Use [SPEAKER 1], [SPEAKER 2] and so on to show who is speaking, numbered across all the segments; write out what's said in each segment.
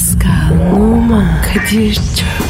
[SPEAKER 1] Pascal, Oman, Kadir çok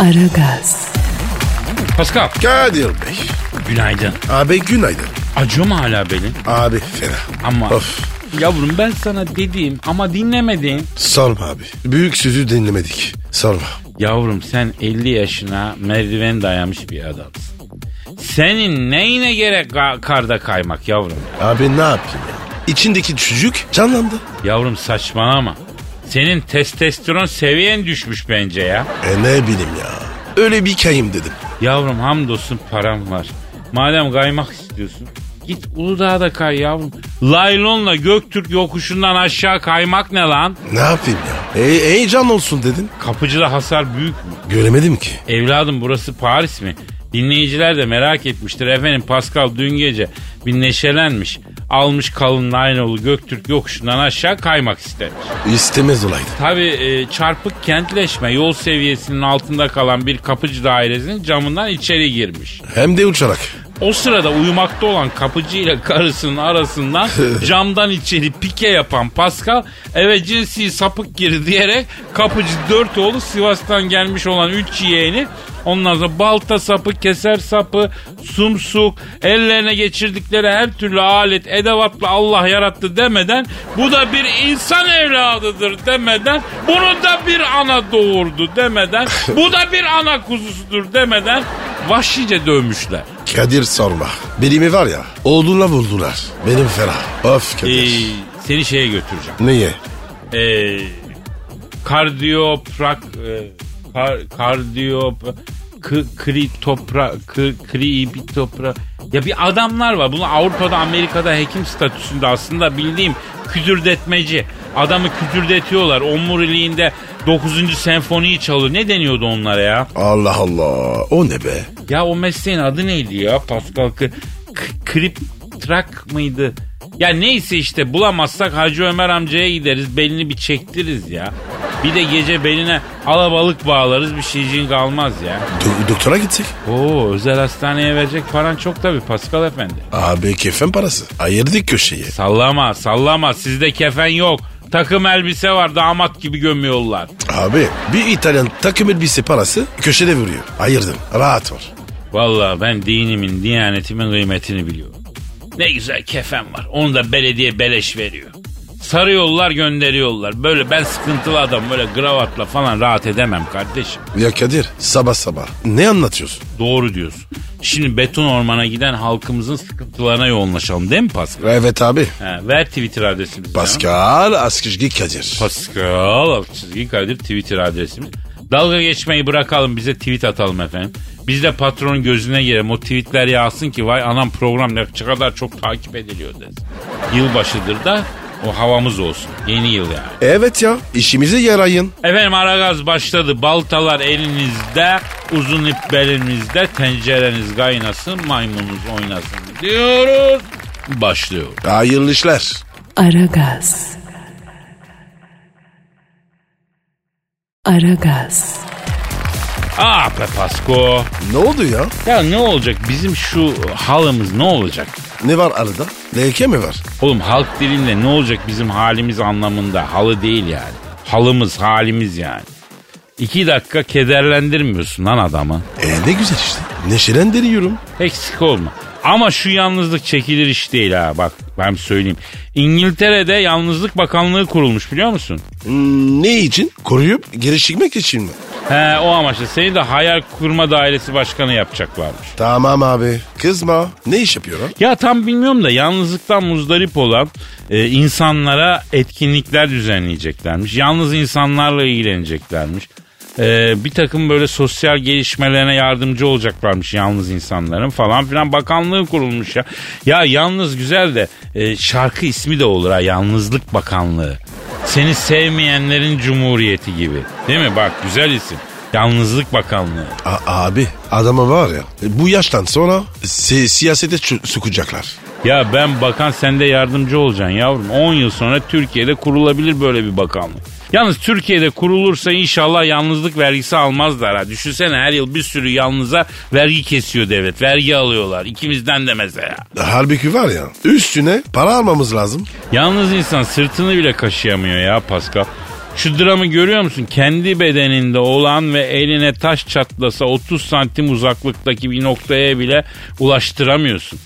[SPEAKER 1] Aragaz,
[SPEAKER 2] Pascal.
[SPEAKER 3] Kadir Bey.
[SPEAKER 2] Günaydın.
[SPEAKER 3] Abi günaydın.
[SPEAKER 2] Acıyor mu hala belin?
[SPEAKER 3] Abi fena.
[SPEAKER 2] Ama
[SPEAKER 3] Of.
[SPEAKER 2] yavrum ben sana dedim ama dinlemedin.
[SPEAKER 3] Sorma abi. Büyük sözü dinlemedik. Sorma.
[SPEAKER 2] Yavrum sen 50 yaşına merdiven dayamış bir adamsın. Senin neyine gerek ka- karda kaymak yavrum?
[SPEAKER 3] Abi ne yapayım ya? İçindeki çocuk canlandı.
[SPEAKER 2] Yavrum saçmalama. Senin testosteron seviyen düşmüş bence ya.
[SPEAKER 3] E ne bileyim ya. Öyle bir kayım dedim.
[SPEAKER 2] Yavrum hamdolsun param var. Madem kaymak istiyorsun git Uludağ'da kay yavrum. Laylonla Göktürk yokuşundan aşağı kaymak ne lan?
[SPEAKER 3] Ne yapayım ya? E, heyecan olsun dedin.
[SPEAKER 2] Kapıcıda hasar büyük mü?
[SPEAKER 3] Göremedim ki.
[SPEAKER 2] Evladım burası Paris mi? Dinleyiciler de merak etmiştir. Efendim Pascal dün gece bir neşelenmiş. Almış kalın Naynolu Göktürk yokuşundan aşağı kaymak istemiş.
[SPEAKER 3] İstemez olaydı.
[SPEAKER 2] Tabii e, çarpık kentleşme yol seviyesinin altında kalan bir kapıcı dairesinin camından içeri girmiş.
[SPEAKER 3] Hem de uçarak.
[SPEAKER 2] O sırada uyumakta olan kapıcı ile karısının arasından camdan içeri pike yapan Pascal eve cinsi sapık girdi diyerek kapıcı dört oğlu Sivas'tan gelmiş olan üç yeğeni ondan sonra balta sapı, keser sapı, sumsuk, ellerine geçirdikleri her türlü alet, edevatla Allah yarattı demeden bu da bir insan evladıdır demeden bunu da bir ana doğurdu demeden bu da bir ana kuzusudur demeden vahşice dövmüşler.
[SPEAKER 3] Kadir sorma. Belimi var ya oğluna vurdular. Benim fena. Of Kadir.
[SPEAKER 2] Ee, seni şeye götüreceğim.
[SPEAKER 3] Neye?
[SPEAKER 2] Ee, kardiyoprak e, kar, kardiyo kı, kri topra kri topra ya bir adamlar var. Bunu Avrupa'da Amerika'da hekim statüsünde aslında bildiğim kütürdetmeci. Adamı kütürdetiyorlar. Omuriliğinde 9. senfoniyi çalıyor. Ne deniyordu onlara ya?
[SPEAKER 3] Allah Allah. O ne be?
[SPEAKER 2] Ya o mesleğin adı neydi ya Pascal? K- kriptrak mıydı? Ya neyse işte bulamazsak Hacı Ömer amcaya gideriz belini bir çektiririz ya. Bir de gece beline alabalık bağlarız bir şeyciğin kalmaz ya.
[SPEAKER 3] Do- doktora gitsek.
[SPEAKER 2] Oo özel hastaneye verecek paran çok tabii Pascal efendi.
[SPEAKER 3] Abi kefen parası. Ayırdık köşeyi.
[SPEAKER 2] Sallama sallama sizde kefen yok. Takım elbise var damat gibi gömüyorlar.
[SPEAKER 3] Abi bir İtalyan takım elbise parası köşede vuruyor. Ayırdım. Rahat ol.
[SPEAKER 2] Vallahi ben dinimin, diyanetimin kıymetini biliyorum. Ne güzel kefen var. Onu da belediye beleş veriyor. Sarıyorlar gönderiyorlar. Böyle ben sıkıntılı adam böyle gravatla falan rahat edemem kardeşim.
[SPEAKER 3] Ya Kadir sabah sabah ne anlatıyorsun?
[SPEAKER 2] Doğru diyorsun. Şimdi beton ormana giden halkımızın sıkıntılarına yoğunlaşalım değil mi Pascal?
[SPEAKER 3] Evet abi.
[SPEAKER 2] He, ver Twitter adresimizi.
[SPEAKER 3] Pascal Askışgi Kadir.
[SPEAKER 2] Pascal alt çizgi Kadir Twitter adresimiz. Dalga geçmeyi bırakalım bize tweet atalım efendim. Biz de patronun gözüne girelim. O tweetler yağsın ki vay anam program ne kadar çok takip ediliyor desin. Yılbaşıdır da o havamız olsun. Yeni yıl yani.
[SPEAKER 3] Evet ya işimize yarayın.
[SPEAKER 2] Efendim Aragaz başladı. Baltalar elinizde, uzun ip belinizde, tencereniz kaynasın, maymununuz oynasın diyoruz. Başlıyor.
[SPEAKER 3] Hayırlı işler.
[SPEAKER 1] Aragaz. Aragaz,
[SPEAKER 2] Ah be Pasko.
[SPEAKER 3] Ne oldu ya?
[SPEAKER 2] Ya ne olacak bizim şu halımız ne olacak?
[SPEAKER 3] Ne var arada? Leke mi var?
[SPEAKER 2] Oğlum halk dilinde ne olacak bizim halimiz anlamında halı değil yani. Halımız halimiz yani. İki dakika kederlendirmiyorsun lan adamı.
[SPEAKER 3] E ne güzel işte. Neşelendiriyorum.
[SPEAKER 2] Eksik olma. Ama şu yalnızlık çekilir iş değil ha bak ben söyleyeyim. İngiltere'de yalnızlık bakanlığı kurulmuş biliyor musun?
[SPEAKER 3] Hmm, ne için? Koruyup geri için mi?
[SPEAKER 2] He o amaçla seni de hayal kurma dairesi başkanı yapacaklarmış.
[SPEAKER 3] Tamam abi. Kızma. Ne iş yapıyor?
[SPEAKER 2] Ya tam bilmiyorum da yalnızlıktan muzdarip olan e, insanlara etkinlikler düzenleyeceklermiş. Yalnız insanlarla ilgileneceklermiş. E, bir takım böyle sosyal gelişmelerine yardımcı olacaklarmış yalnız insanların falan filan bakanlığı kurulmuş ya. Ya yalnız güzel de e, şarkı ismi de olur ha Yalnızlık Bakanlığı. Seni sevmeyenlerin cumhuriyeti gibi. Değil mi? Bak güzel isim. Yalnızlık Bakanlığı.
[SPEAKER 3] A- abi adamı var ya e, bu yaştan sonra si- siyasete çu- sokacaklar.
[SPEAKER 2] Ya ben bakan sen de yardımcı olacaksın yavrum. 10 yıl sonra Türkiye'de kurulabilir böyle bir bakanlık. Yalnız Türkiye'de kurulursa inşallah yalnızlık vergisi almazlar ha. Düşünsene her yıl bir sürü yalnıza vergi kesiyor devlet. Vergi alıyorlar. İkimizden de mesela.
[SPEAKER 3] Halbuki var ya üstüne para almamız lazım.
[SPEAKER 2] Yalnız insan sırtını bile kaşıyamıyor ya Pascal. Şu dramı görüyor musun? Kendi bedeninde olan ve eline taş çatlasa 30 santim uzaklıktaki bir noktaya bile ulaştıramıyorsun.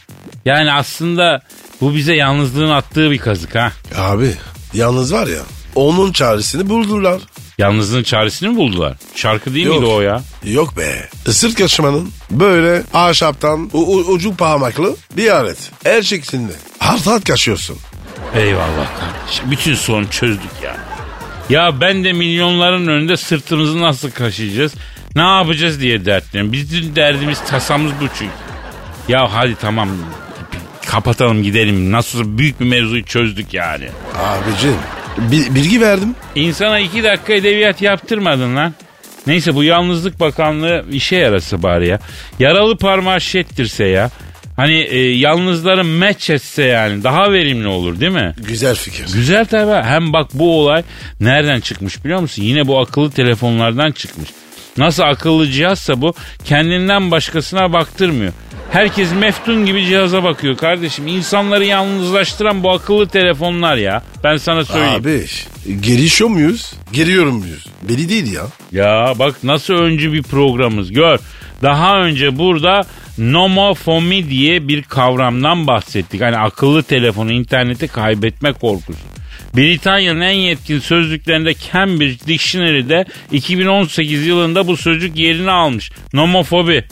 [SPEAKER 2] Yani aslında bu bize yalnızlığın attığı bir kazık ha.
[SPEAKER 3] Abi yalnız var ya onun çaresini buldular.
[SPEAKER 2] Yalnızlığın çaresini mi buldular? Şarkı değil
[SPEAKER 3] Yok.
[SPEAKER 2] miydi o ya?
[SPEAKER 3] Yok be. Sırt kaşımanın böyle ahşaptan u- u- ucu parmaklı bir alet. Her şeklinde. Hartat kaşıyorsun.
[SPEAKER 2] Eyvallah kardeşim. Bütün sorunu çözdük ya. Ya ben de milyonların önünde sırtımızı nasıl kaşıyacağız? Ne yapacağız diye dertleniyorum. Bizim derdimiz tasamız bu çünkü. Ya hadi tamam kapatalım gidelim. Nasıl büyük bir mevzuyu çözdük yani.
[SPEAKER 3] Abicim bi- bilgi verdim.
[SPEAKER 2] İnsana iki dakika edebiyat yaptırmadın lan. Neyse bu yalnızlık bakanlığı işe yarası bari ya. Yaralı parmağı şettirse ya. Hani e, yalnızların meç etse yani daha verimli olur değil mi?
[SPEAKER 3] Güzel fikir.
[SPEAKER 2] Güzel tabii. Hem bak bu olay nereden çıkmış biliyor musun? Yine bu akıllı telefonlardan çıkmış. Nasıl akıllı cihazsa bu kendinden başkasına baktırmıyor. Herkes meftun gibi cihaza bakıyor kardeşim. İnsanları yalnızlaştıran bu akıllı telefonlar ya. Ben sana söyleyeyim.
[SPEAKER 3] Abi gelişiyor muyuz? Geliyorum muyuz? Belli değil ya.
[SPEAKER 2] Ya bak nasıl öncü bir programımız gör. Daha önce burada nomofomi diye bir kavramdan bahsettik. Hani akıllı telefonu interneti kaybetme korkusu. Britanya'nın en yetkin sözlüklerinde Cambridge Dictionary'de 2018 yılında bu sözcük yerini almış. Nomofobi.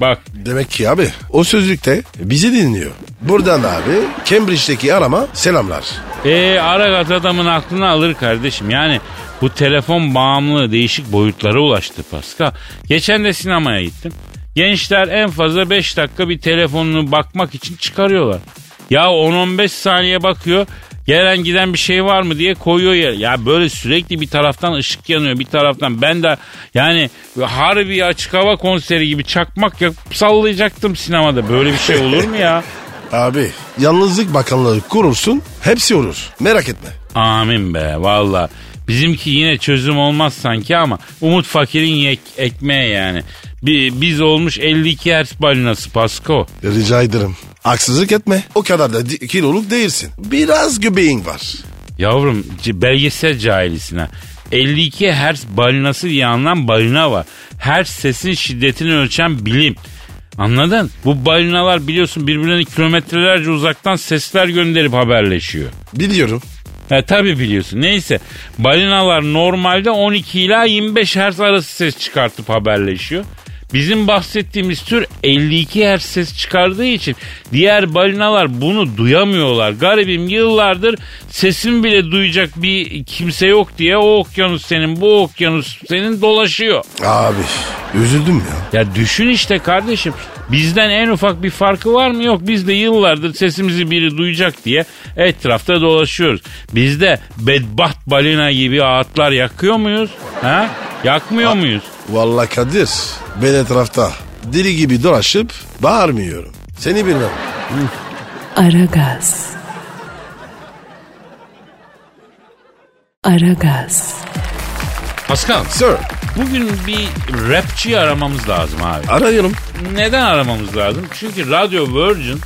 [SPEAKER 2] Bak
[SPEAKER 3] Demek ki abi o sözlükte bizi dinliyor. Buradan abi Cambridge'deki arama selamlar.
[SPEAKER 2] E Aragat adamın aklını alır kardeşim. Yani bu telefon bağımlılığı değişik boyutlara ulaştı Pascal. Geçen de sinemaya gittim. Gençler en fazla 5 dakika bir telefonunu bakmak için çıkarıyorlar. Ya 10-15 saniye bakıyor. Gelen giden bir şey var mı diye koyuyor ya. Ya böyle sürekli bir taraftan ışık yanıyor bir taraftan. Ben de yani harbi açık hava konseri gibi çakmak yakıp sallayacaktım sinemada. Böyle bir şey olur mu ya?
[SPEAKER 3] Abi yalnızlık bakanlığı kurursun hepsi olur. Merak etme.
[SPEAKER 2] Amin be valla. Bizimki yine çözüm olmaz sanki ama Umut Fakir'in yek, ekmeği yani. Bi- Biz olmuş 52 Hz balinası Pasko.
[SPEAKER 3] Rica ederim. Haksızlık etme. O kadar da kiloluk değilsin. Biraz göbeğin var.
[SPEAKER 2] Yavrum belgesel cahilisin ha. 52 Hz balinası diye anlam balina var. Her sesin şiddetini ölçen bilim. Anladın? Bu balinalar biliyorsun birbirlerine kilometrelerce uzaktan sesler gönderip haberleşiyor.
[SPEAKER 3] Biliyorum.
[SPEAKER 2] Ha, tabii biliyorsun. Neyse balinalar normalde 12 ila 25 Hz arası ses çıkartıp haberleşiyor. Bizim bahsettiğimiz tür 52 Hz ses çıkardığı için diğer balinalar bunu duyamıyorlar. Garibim yıllardır sesim bile duyacak bir kimse yok diye o okyanus senin bu okyanus senin dolaşıyor.
[SPEAKER 3] Abi üzüldüm ya.
[SPEAKER 2] Ya düşün işte kardeşim. Bizden en ufak bir farkı var mı? Yok. Biz de yıllardır sesimizi biri duyacak diye etrafta dolaşıyoruz. Biz de bedbaht balina gibi ağıtlar yakıyor muyuz? Ha? Yakmıyor muyuz?
[SPEAKER 3] Vallahi Kadir ben etrafta deli gibi dolaşıp bağırmıyorum. Seni bilmem.
[SPEAKER 1] Aragaz. Aragaz.
[SPEAKER 2] Pascal,
[SPEAKER 3] Sir
[SPEAKER 2] bugün bir rapçi aramamız lazım abi.
[SPEAKER 3] arıyorum.
[SPEAKER 2] Neden aramamız lazım? Çünkü Radio Virgin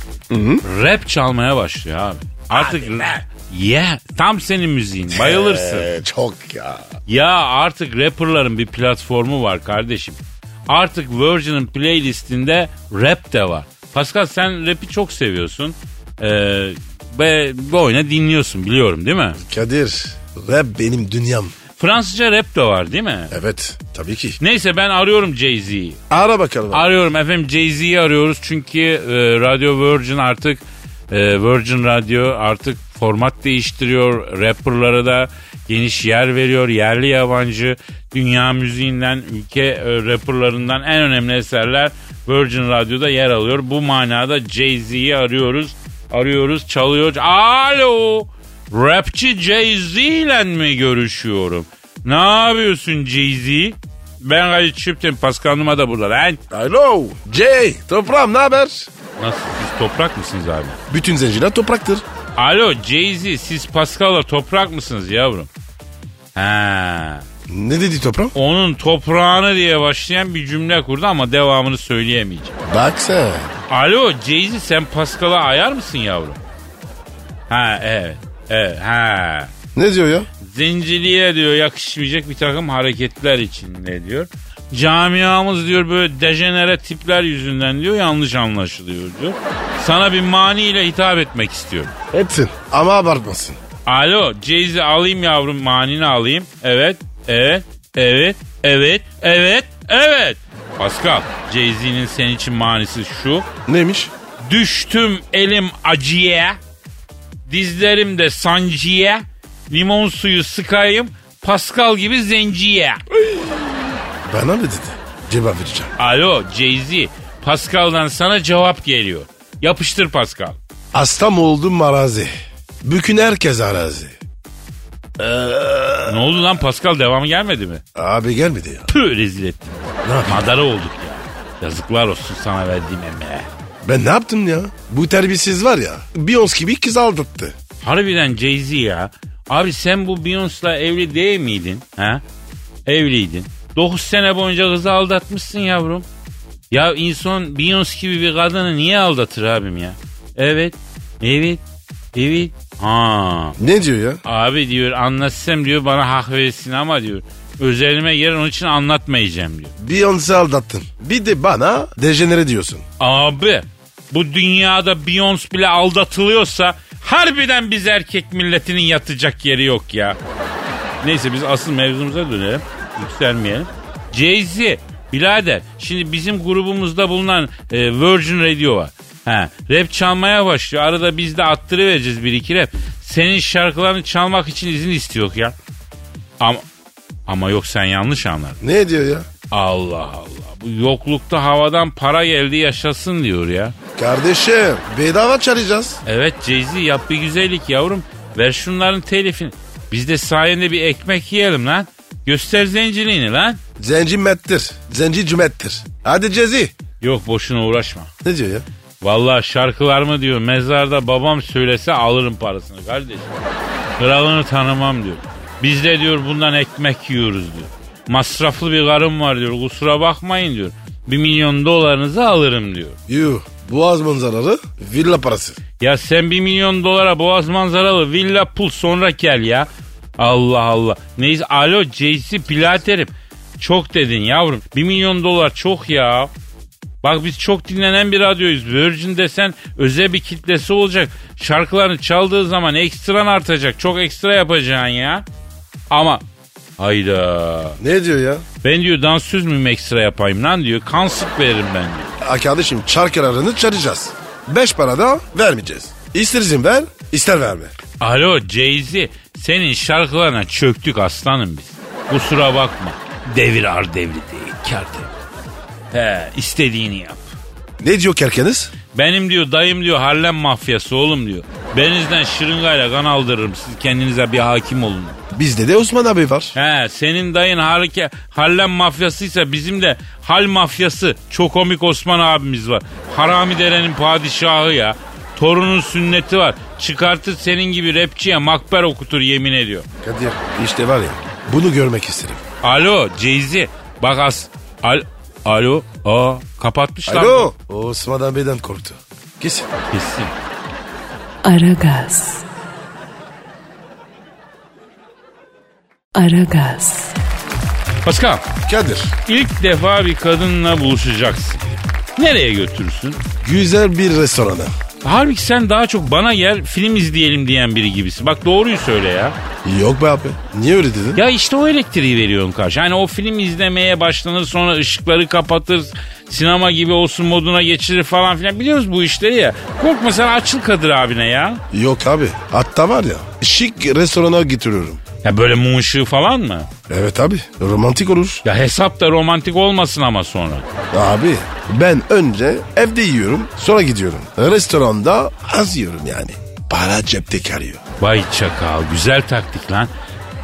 [SPEAKER 2] rap çalmaya başlıyor abi. Artık Yeah, tam senin müziğin. Bayılırsın.
[SPEAKER 3] Ee, çok ya.
[SPEAKER 2] Ya artık rapperların bir platformu var kardeşim. Artık Virgin'in playlistinde rap de var. Pascal sen rap'i çok seviyorsun. Ee, ve bu oyuna dinliyorsun biliyorum değil mi?
[SPEAKER 3] Kadir rap benim dünyam.
[SPEAKER 2] Fransızca rap de var değil mi?
[SPEAKER 3] Evet tabii ki.
[SPEAKER 2] Neyse ben arıyorum Jay-Z'yi.
[SPEAKER 3] Ara bakalım.
[SPEAKER 2] Arıyorum efendim Jay-Z'yi arıyoruz çünkü e, Radio Virgin artık e, Virgin Radio artık format değiştiriyor. Rapperlara da geniş yer veriyor. Yerli yabancı dünya müziğinden ülke e, rapperlarından en önemli eserler Virgin Radio'da yer alıyor. Bu manada Jay-Z'yi arıyoruz. Arıyoruz çalıyor. Alo. Rapçi Jay-Z ile mi görüşüyorum? Ne yapıyorsun Jay-Z? Ben Kadir Çöpten Pascal Numa da burada lan.
[SPEAKER 3] Alo. Jay. Toprağım ne haber?
[SPEAKER 2] Nasıl siz toprak mısınız abi?
[SPEAKER 3] Bütün zenciler topraktır.
[SPEAKER 2] Alo Jay-Z siz Pascal'la toprak mısınız yavrum? Ha.
[SPEAKER 3] Ne dedi toprağım?
[SPEAKER 2] Onun toprağını diye başlayan bir cümle kurdu ama devamını söyleyemeyeceğim.
[SPEAKER 3] Bak sen.
[SPEAKER 2] Alo Jay-Z sen Pascal'a ayar mısın yavrum? Ha evet. Evet ha.
[SPEAKER 3] Ne diyor ya?
[SPEAKER 2] Zenciliğe diyor yakışmayacak bir takım hareketler içinde diyor. Camiamız diyor böyle dejenere tipler yüzünden diyor yanlış anlaşılıyor diyor. Sana bir maniyle hitap etmek istiyorum.
[SPEAKER 3] Etsin. Ama abartmasın.
[SPEAKER 2] Alo Jay-Z alayım yavrum manini alayım. Evet, evet, evet, evet, evet, evet. Pascal, Jay-Z'nin senin için manisi şu.
[SPEAKER 3] Neymiş?
[SPEAKER 2] Düştüm elim acıya, dizlerim de sancıya, limon suyu sıkayım, Pascal gibi zenciye.
[SPEAKER 3] Bana mı dedi? Cevap vereceğim.
[SPEAKER 2] Alo Jay-Z, Pascal'dan sana cevap geliyor. Yapıştır Pascal.
[SPEAKER 3] Hasta mı oldum marazi? Bükün herkes arazi.
[SPEAKER 2] Ne oldu lan Pascal devamı gelmedi mi?
[SPEAKER 3] Abi gelmedi ya.
[SPEAKER 2] Püh rezil ettin.
[SPEAKER 3] Ne yapayım?
[SPEAKER 2] Madara olduk ya. Yazıklar olsun sana verdiğim emeğe.
[SPEAKER 3] Ben ne yaptım ya? Bu terbiyesiz var ya. Beyoncé gibi kız aldattı.
[SPEAKER 2] Harbiden Jay-Z ya. Abi sen bu Beyoncé'la evli değil miydin? Ha? Evliydin. 9 sene boyunca kızı aldatmışsın yavrum. Ya insan Beyoncé gibi bir kadını niye aldatır abim ya? Evet. Evet. Evet. Ha.
[SPEAKER 3] Ne diyor ya?
[SPEAKER 2] Abi diyor anlatsam diyor bana hak verirsin ama diyor. Özelime girer onun için anlatmayacağım diyor.
[SPEAKER 3] Beyoncé aldattın. Bir de bana dejenere diyorsun.
[SPEAKER 2] Abi bu dünyada Beyoncé bile aldatılıyorsa harbiden biz erkek milletinin yatacak yeri yok ya. Neyse biz asıl mevzumuza dönelim. Yükselmeyelim. Jay-Z birader şimdi bizim grubumuzda bulunan e, Virgin Radio var. Ha, rap çalmaya başlıyor. Arada biz de attırıvereceğiz bir iki rap. Senin şarkılarını çalmak için izin istiyor ya. Ama, ama yok sen yanlış anladın.
[SPEAKER 3] Ne diyor ya?
[SPEAKER 2] Allah Allah. Bu yoklukta havadan para geldi yaşasın diyor ya.
[SPEAKER 3] Kardeşim bedava çağıracağız.
[SPEAKER 2] Evet Jay-Z yap bir güzellik yavrum. Ver şunların telifini. Biz de sayende bir ekmek yiyelim lan. Göster zenciliğini lan.
[SPEAKER 3] Zenci mettir. Zenci cümettir. Hadi Cezi.
[SPEAKER 2] Yok boşuna uğraşma.
[SPEAKER 3] Ne diyor ya?
[SPEAKER 2] Vallahi şarkılarımı diyor mezarda babam söylese alırım parasını kardeşim. Kralını tanımam diyor. Biz de diyor bundan ekmek yiyoruz diyor. Masraflı bir karım var diyor kusura bakmayın diyor. Bir milyon dolarınızı alırım diyor.
[SPEAKER 3] Yuh. Boğaz manzaralı villa parası.
[SPEAKER 2] Ya sen bir milyon dolara boğaz manzaralı villa pul sonra gel ya. Allah Allah. Neyse alo JC Platerim. Çok dedin yavrum. Bir milyon dolar çok ya. Bak biz çok dinlenen bir radyoyuz. Virgin desen özel bir kitlesi olacak. Şarkılarını çaldığı zaman ekstran artacak. Çok ekstra yapacaksın ya. Ama hayda.
[SPEAKER 3] Ne diyor ya?
[SPEAKER 2] Ben diyor dansöz müyüm ekstra yapayım lan diyor. Kansık veririm ben diyor.
[SPEAKER 3] Ha kardeşim çarkılarını çağıracağız. Beş para da vermeyeceğiz. İster izin ver, ister verme.
[SPEAKER 2] Alo Jay-Z senin şarkılarına çöktük aslanım biz. Kusura bakma. Devir ar devri değil kar devri. He istediğini yap.
[SPEAKER 3] Ne diyor kerkeniz?
[SPEAKER 2] Benim diyor dayım diyor Harlem mafyası oğlum diyor. Benizden şırıngayla kan aldırırım siz kendinize bir hakim olun.
[SPEAKER 3] Bizde de Osman abi var.
[SPEAKER 2] He senin dayın harike, Harlem mafyasıysa bizim de hal mafyası çok komik Osman abimiz var. Harami derenin padişahı ya. Torunun sünneti var. Çıkartır senin gibi rapçiye makber okutur yemin ediyor.
[SPEAKER 3] Kadir işte var ya bunu görmek isterim.
[SPEAKER 2] Alo Jay-Z. Bak as... Al... Alo. Aa kapatmışlar.
[SPEAKER 3] Alo. Osman abiden korktu. Kesin.
[SPEAKER 2] Kesin.
[SPEAKER 1] Aragaz. Aragaz.
[SPEAKER 2] Pascal
[SPEAKER 3] Kadir
[SPEAKER 2] ilk defa bir kadınla buluşacaksın. Nereye götürürsün?
[SPEAKER 3] güzel bir restorana.
[SPEAKER 2] Halbuki sen daha çok bana gel film izleyelim diyen biri gibisin. Bak doğruyu söyle ya.
[SPEAKER 3] Yok be abi. Niye öyle dedin?
[SPEAKER 2] Ya işte o elektriği veriyorsun karşı. Hani o film izlemeye başlanır sonra ışıkları kapatır. Sinema gibi olsun moduna geçirir falan filan. Biliyoruz bu işleri ya. Korkma sen açıl Kadir abine ya.
[SPEAKER 3] Yok abi. Hatta var ya şık restorana getiriyorum.
[SPEAKER 2] Ya böyle mum ışığı falan mı?
[SPEAKER 3] Evet abi romantik olur.
[SPEAKER 2] Ya hesap da romantik olmasın ama sonra.
[SPEAKER 3] Abi ben önce evde yiyorum sonra gidiyorum. Restoranda az yiyorum yani. Para cepte kalıyor.
[SPEAKER 2] Vay çakal güzel taktik lan.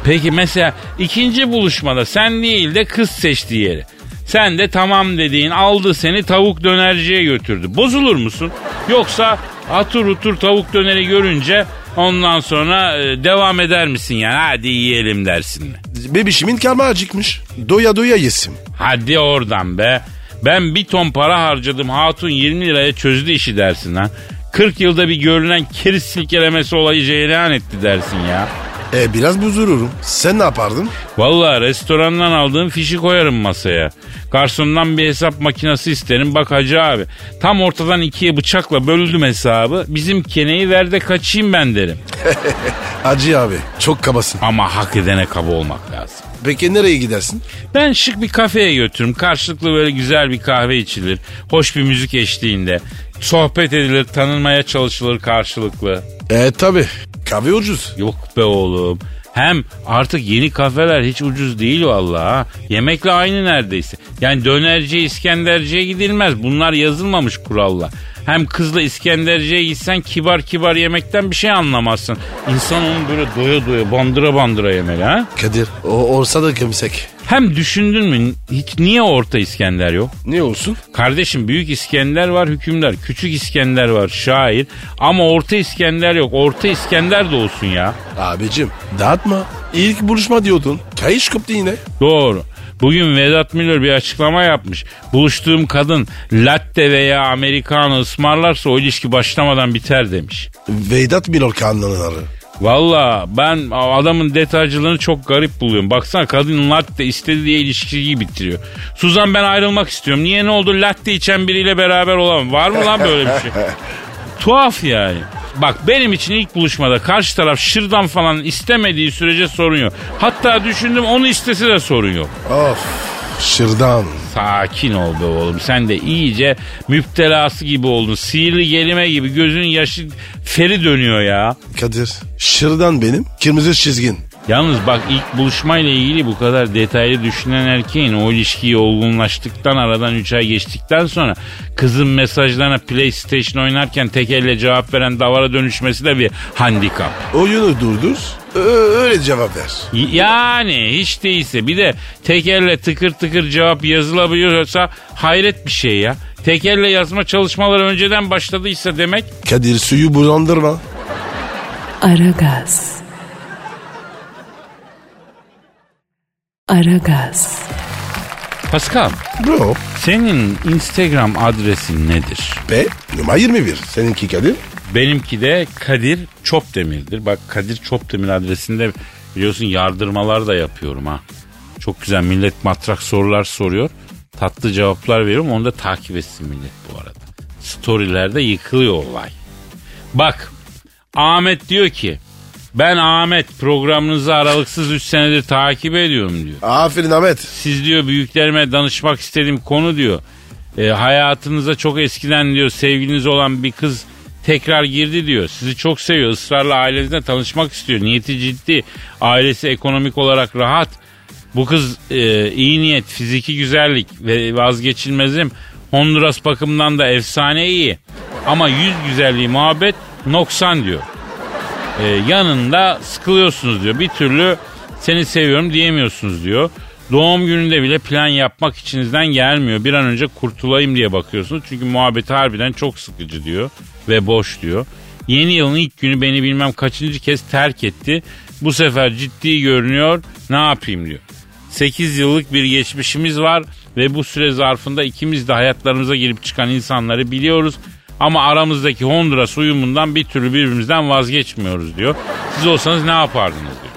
[SPEAKER 2] Peki mesela ikinci buluşmada sen değil de kız seçti yeri. Sen de tamam dediğin aldı seni tavuk dönerciye götürdü. Bozulur musun? Yoksa atur utur tavuk döneri görünce ondan sonra e, devam eder misin yani hadi yiyelim dersin mi?
[SPEAKER 3] Bebişimin karnı acıkmış. Doya doya yesim.
[SPEAKER 2] Hadi oradan be. Ben bir ton para harcadım hatun 20 liraya çözdü işi dersin lan. 40 yılda bir görünen keriz silkelemesi olayı cereyan etti dersin ya.
[SPEAKER 3] E biraz bozururum. Sen ne yapardın?
[SPEAKER 2] Vallahi restorandan aldığım fişi koyarım masaya. Garsondan bir hesap makinesi isterim. Bak hacı abi tam ortadan ikiye bıçakla böldüm hesabı. Bizim keneyi ver de kaçayım ben derim.
[SPEAKER 3] Hacı abi çok kabasın.
[SPEAKER 2] Ama hak edene kaba olmak lazım.
[SPEAKER 3] Peki nereye gidersin?
[SPEAKER 2] Ben şık bir kafeye götürürüm. Karşılıklı böyle güzel bir kahve içilir. Hoş bir müzik eşliğinde. Sohbet edilir, tanınmaya çalışılır karşılıklı.
[SPEAKER 3] E tabi. Kahve ucuz.
[SPEAKER 2] Yok be oğlum. Hem artık yeni kafeler hiç ucuz değil vallahi. ha. Yemekle aynı neredeyse. Yani dönerciye, İskenderciye gidilmez. Bunlar yazılmamış kuralla. Hem kızla İskenderciye gitsen kibar kibar yemekten bir şey anlamazsın. İnsan onu böyle doya doya bandıra bandıra yemeli ha.
[SPEAKER 3] Kadir o olsa da gömsek.
[SPEAKER 2] Hem düşündün mü hiç niye orta İskender yok?
[SPEAKER 3] Ne olsun?
[SPEAKER 2] Kardeşim büyük İskender var hükümdar. Küçük İskender var şair. Ama orta İskender yok. Orta İskender de olsun ya.
[SPEAKER 3] Abicim dağıtma. İlk buluşma diyordun. Kayış koptu yine.
[SPEAKER 2] Doğru. Bugün Vedat Milor bir açıklama yapmış. Buluştuğum kadın latte veya americano ısmarlarsa o ilişki başlamadan biter demiş.
[SPEAKER 3] Vedat Milor kanunları.
[SPEAKER 2] Valla ben adamın detaycılığını çok garip buluyorum. Baksana kadın latte istedi diye ilişkiyi bitiriyor. Suzan ben ayrılmak istiyorum. Niye ne oldu latte içen biriyle beraber olamam. Var mı lan böyle bir şey? Tuhaf yani. Bak benim için ilk buluşmada karşı taraf şırdan falan istemediği sürece sorun yok. Hatta düşündüm onu istese de sorun yok.
[SPEAKER 3] Of şırdan.
[SPEAKER 2] Sakin ol be oğlum. Sen de iyice müptelası gibi oldun. Sihirli gelime gibi gözünün yaşı feri dönüyor ya.
[SPEAKER 3] Kadir şırdan benim kırmızı çizgin.
[SPEAKER 2] Yalnız bak ilk buluşmayla ilgili bu kadar detaylı düşünen erkeğin o ilişkiyi olgunlaştıktan aradan 3 ay geçtikten sonra kızın mesajlarına PlayStation oynarken tek elle cevap veren davara dönüşmesi de bir handikap.
[SPEAKER 3] Oyunu durdur. Öyle cevap ver.
[SPEAKER 2] Yani hiç değilse bir de tek elle tıkır tıkır cevap yazılabiliyorsa hayret bir şey ya. Tek elle yazma çalışmaları önceden başladıysa demek
[SPEAKER 3] Kadir suyu bulandırma.
[SPEAKER 1] Aragaz. Aragaz.
[SPEAKER 2] Pascal
[SPEAKER 3] Bro.
[SPEAKER 2] senin Instagram adresin nedir?
[SPEAKER 3] P numara 21. Seninki Kadir.
[SPEAKER 2] Benimki de Kadir Çopdemir'dir. Bak Kadir Çopdemir adresinde biliyorsun yardırmalar da yapıyorum ha. Çok güzel millet matrak sorular soruyor. Tatlı cevaplar veriyorum. Onu da takip etsin millet bu arada. Storylerde yıkılıyor olay. Bak Ahmet diyor ki ben Ahmet programınızı aralıksız 3 senedir takip ediyorum diyor.
[SPEAKER 3] Aferin Ahmet.
[SPEAKER 2] Siz diyor büyüklerime danışmak istediğim konu diyor. E, hayatınıza çok eskiden diyor sevgiliniz olan bir kız tekrar girdi diyor. Sizi çok seviyor. ısrarla ailenizle tanışmak istiyor. Niyeti ciddi. Ailesi ekonomik olarak rahat. Bu kız e, iyi niyet, fiziki güzellik ve vazgeçilmezim. Honduras bakımından da efsane iyi. Ama yüz güzelliği muhabbet noksan diyor. E, yanında sıkılıyorsunuz diyor. Bir türlü seni seviyorum diyemiyorsunuz diyor. Doğum gününde bile plan yapmak içinizden gelmiyor. Bir an önce kurtulayım diye bakıyorsunuz. Çünkü muhabbeti harbiden çok sıkıcı diyor ve boş diyor. Yeni yılın ilk günü beni bilmem kaçıncı kez terk etti. Bu sefer ciddi görünüyor. Ne yapayım diyor. 8 yıllık bir geçmişimiz var ve bu süre zarfında ikimiz de hayatlarımıza girip çıkan insanları biliyoruz. Ama aramızdaki Honduras uyumundan bir türlü birbirimizden vazgeçmiyoruz diyor. Siz olsanız ne yapardınız diyor.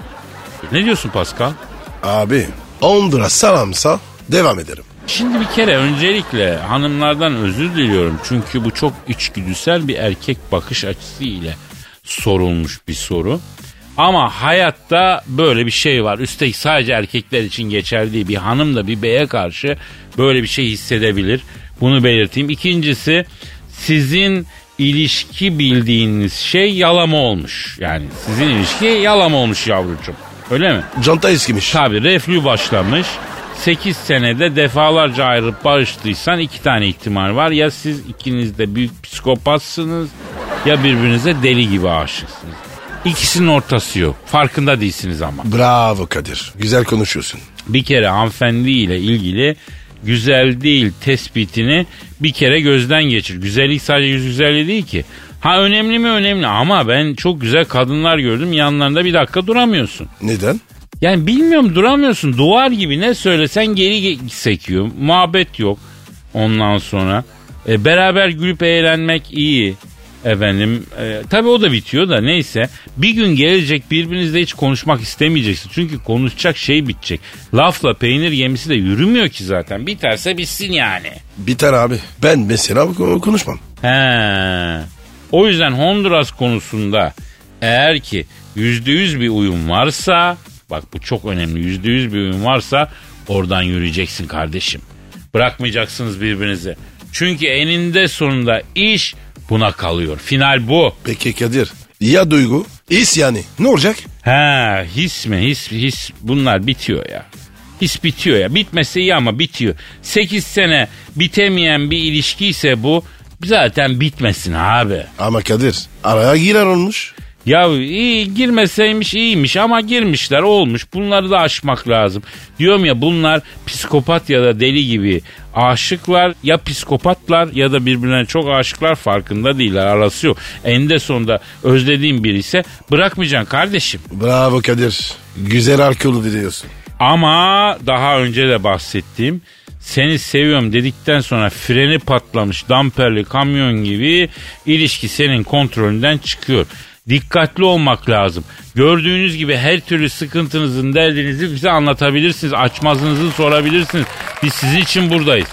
[SPEAKER 2] Ne diyorsun Pascal?
[SPEAKER 3] Abi 10 lira salamsa devam ederim.
[SPEAKER 2] Şimdi bir kere öncelikle hanımlardan özür diliyorum. Çünkü bu çok içgüdüsel bir erkek bakış açısı ile sorulmuş bir soru. Ama hayatta böyle bir şey var. Üstelik sadece erkekler için geçerli. Bir hanım da bir beye karşı böyle bir şey hissedebilir. Bunu belirteyim. İkincisi sizin ilişki bildiğiniz şey yalama olmuş. Yani sizin ilişki yalama olmuş yavrucuğum. Öyle mi?
[SPEAKER 3] Conta eskimiş.
[SPEAKER 2] Tabii reflü başlamış. 8 senede defalarca ayrılıp barıştıysan iki tane ihtimal var. Ya siz ikiniz de büyük psikopatsınız ya birbirinize deli gibi aşıksınız. İkisinin ortası yok. Farkında değilsiniz ama.
[SPEAKER 3] Bravo Kadir. Güzel konuşuyorsun.
[SPEAKER 2] Bir kere hanımefendiyle ilgili güzel değil tespitini bir kere gözden geçir. Güzellik sadece yüz güzelliği değil ki. Ha önemli mi önemli ama ben çok güzel kadınlar gördüm yanlarında bir dakika duramıyorsun.
[SPEAKER 3] Neden?
[SPEAKER 2] Yani bilmiyorum duramıyorsun duvar gibi ne söylesen geri ge- sekiyor. Muhabbet yok ondan sonra. E, beraber gülüp eğlenmek iyi. Efendim e, tabii o da bitiyor da neyse. Bir gün gelecek birbirinizle hiç konuşmak istemeyeceksin. Çünkü konuşacak şey bitecek. Lafla peynir gemisi de yürümüyor ki zaten. Biterse bitsin yani.
[SPEAKER 3] Biter abi. Ben mesela konuşmam.
[SPEAKER 2] He. O yüzden Honduras konusunda eğer ki yüzde yüz bir uyum varsa bak bu çok önemli yüzde yüz bir uyum varsa oradan yürüyeceksin kardeşim. Bırakmayacaksınız birbirinizi. Çünkü eninde sonunda iş buna kalıyor. Final bu.
[SPEAKER 3] Peki Kadir. Ya duygu? His yani. Ne olacak?
[SPEAKER 2] Ha his mi his his bunlar bitiyor ya. His bitiyor ya. Bitmesi iyi ama bitiyor. 8 sene bitemeyen bir ilişki ise bu zaten bitmesin abi.
[SPEAKER 3] Ama Kadir araya girer olmuş.
[SPEAKER 2] Ya iyi girmeseymiş iyiymiş ama girmişler olmuş. Bunları da aşmak lazım. Diyorum ya bunlar psikopat ya da deli gibi aşıklar ya psikopatlar ya da birbirine çok aşıklar farkında değiller arası yok. Eninde sonunda özlediğin biri ise bırakmayacaksın kardeşim.
[SPEAKER 3] Bravo Kadir. Güzel alkol diyorsun.
[SPEAKER 2] Ama daha önce de bahsettiğim seni seviyorum dedikten sonra freni patlamış damperli kamyon gibi ilişki senin kontrolünden çıkıyor. Dikkatli olmak lazım. Gördüğünüz gibi her türlü sıkıntınızın derdinizi bize anlatabilirsiniz. Açmazınızı sorabilirsiniz. Biz sizin için buradayız.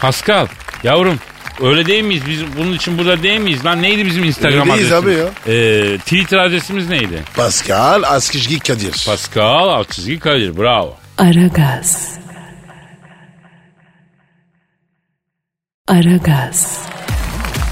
[SPEAKER 2] Pascal yavrum öyle değil miyiz? Biz bunun için burada değil miyiz? Lan neydi bizim Instagram
[SPEAKER 3] Öyleyiz
[SPEAKER 2] adresimiz?
[SPEAKER 3] abi
[SPEAKER 2] Ee, Twitter adresimiz neydi?
[SPEAKER 3] Pascal Askışgi Kadir.
[SPEAKER 2] Pascal alt çizgi Kadir bravo.
[SPEAKER 1] Aragaz. Aragaz.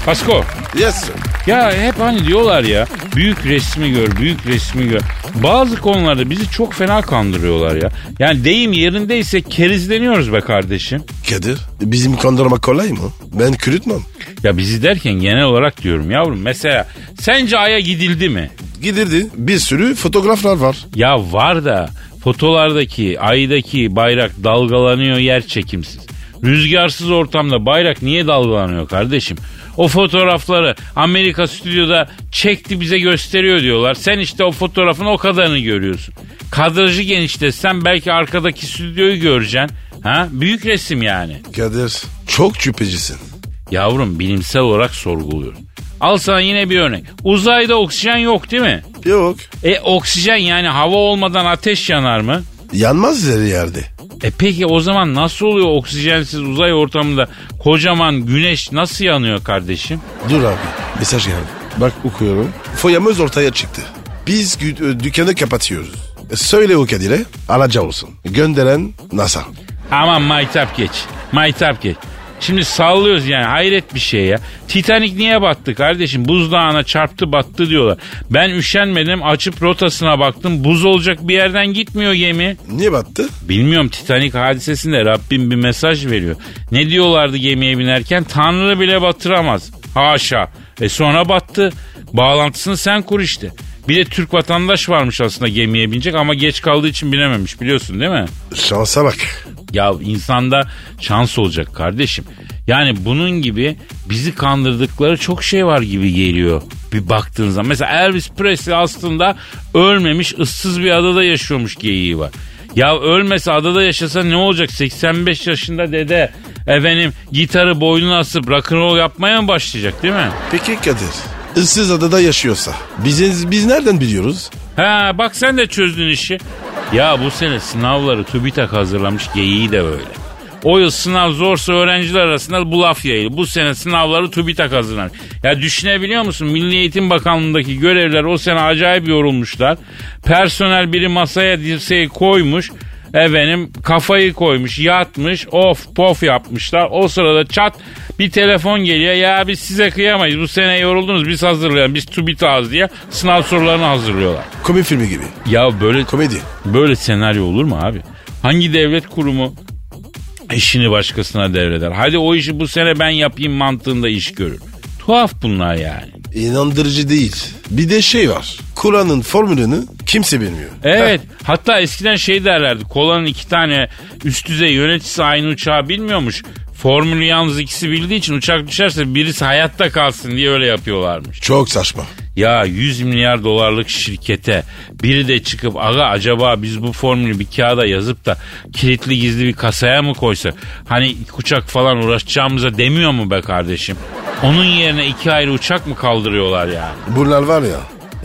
[SPEAKER 2] Pasko
[SPEAKER 3] yes sir.
[SPEAKER 2] Ya hep hani diyorlar ya büyük resmi gör, büyük resmi gör. Bazı konularda bizi çok fena kandırıyorlar ya. Yani deyim yerindeyse kerizleniyoruz be kardeşim.
[SPEAKER 3] Kadir bizim kandırmak kolay mı? Ben kürütmem.
[SPEAKER 2] Ya bizi derken genel olarak diyorum yavrum. Mesela sence Ay'a gidildi mi?
[SPEAKER 3] Gidirdi. Bir sürü fotoğraflar var.
[SPEAKER 2] Ya var da fotolardaki Ay'daki bayrak dalgalanıyor yer çekimsiz. Rüzgarsız ortamda bayrak niye dalgalanıyor kardeşim? O fotoğrafları Amerika stüdyoda çekti bize gösteriyor diyorlar. Sen işte o fotoğrafın o kadarını görüyorsun. Kadrajı genişletsen belki arkadaki stüdyoyu göreceksin. Ha? Büyük resim yani.
[SPEAKER 3] Kadir çok şüphecisin.
[SPEAKER 2] Yavrum bilimsel olarak sorguluyorum. Al sana yine bir örnek. Uzayda oksijen yok değil mi?
[SPEAKER 3] Yok.
[SPEAKER 2] E oksijen yani hava olmadan ateş yanar mı?
[SPEAKER 3] Yanmaz yerde.
[SPEAKER 2] E peki o zaman nasıl oluyor oksijensiz uzay ortamında kocaman güneş nasıl yanıyor kardeşim?
[SPEAKER 3] Dur abi mesaj geldi. Bak okuyorum. Foyamız ortaya çıktı. Biz e, dükkanı kapatıyoruz. E, Söyle o Kadir'e alaca olsun. Gönderen NASA.
[SPEAKER 2] Aman maytap geç. Maytap geç. Şimdi sallıyoruz yani hayret bir şey ya. Titanic niye battı kardeşim? Buzdağına çarptı battı diyorlar. Ben üşenmedim açıp rotasına baktım. Buz olacak bir yerden gitmiyor gemi.
[SPEAKER 3] Niye battı?
[SPEAKER 2] Bilmiyorum Titanic hadisesinde Rabbim bir mesaj veriyor. Ne diyorlardı gemiye binerken? Tanrı bile batıramaz. Haşa. E sonra battı. Bağlantısını sen kur işte. Bir de Türk vatandaş varmış aslında gemiye binecek ama geç kaldığı için binememiş biliyorsun değil mi?
[SPEAKER 3] Şansa bak.
[SPEAKER 2] Ya insanda şans olacak kardeşim. Yani bunun gibi bizi kandırdıkları çok şey var gibi geliyor bir baktığın zaman. Mesela Elvis Presley aslında ölmemiş ıssız bir adada yaşıyormuş geyiği var. Ya ölmese adada yaşasa ne olacak 85 yaşında dede efendim gitarı boynuna asıp rock'n'roll yapmaya mı başlayacak değil mi?
[SPEAKER 3] Peki Kadir. Issız adada yaşıyorsa biz, biz nereden biliyoruz?
[SPEAKER 2] Ha bak sen de çözdün işi. Ya bu sene sınavları TÜBİTAK hazırlamış geyiği de öyle. O yıl sınav zorsa öğrenciler arasında bu laf yayılır. Bu sene sınavları TÜBİTAK hazırlamış. Ya düşünebiliyor musun? Milli Eğitim Bakanlığı'ndaki görevliler o sene acayip yorulmuşlar. Personel biri masaya dirseği koymuş. Efendim kafayı koymuş yatmış of pof yapmışlar. O sırada çat bir telefon geliyor. Ya biz size kıyamayız bu sene yoruldunuz biz hazırlayalım biz TÜBİTAK'ız diye sınav sorularını hazırlıyorlar.
[SPEAKER 3] Komik filmi gibi.
[SPEAKER 2] Ya böyle
[SPEAKER 3] Komedi.
[SPEAKER 2] böyle senaryo olur mu abi? Hangi devlet kurumu işini başkasına devreder? Hadi o işi bu sene ben yapayım mantığında iş görür. Tuhaf bunlar yani.
[SPEAKER 3] İnandırıcı değil. Bir de şey var. Kur'an'ın formülünü kimse bilmiyor.
[SPEAKER 2] Evet. Hatta eskiden şey derlerdi. Kolanın iki tane üst düzey yöneticisi aynı uçağı bilmiyormuş. Formülü yalnız ikisi bildiği için uçak düşerse birisi hayatta kalsın diye öyle yapıyorlarmış.
[SPEAKER 3] Çok saçma.
[SPEAKER 2] Ya 100 milyar dolarlık şirkete biri de çıkıp aga acaba biz bu formülü bir kağıda yazıp da kilitli gizli bir kasaya mı koysak? Hani iki uçak falan uğraşacağımıza demiyor mu be kardeşim? Onun yerine iki ayrı uçak mı kaldırıyorlar yani?
[SPEAKER 3] Bunlar var ya.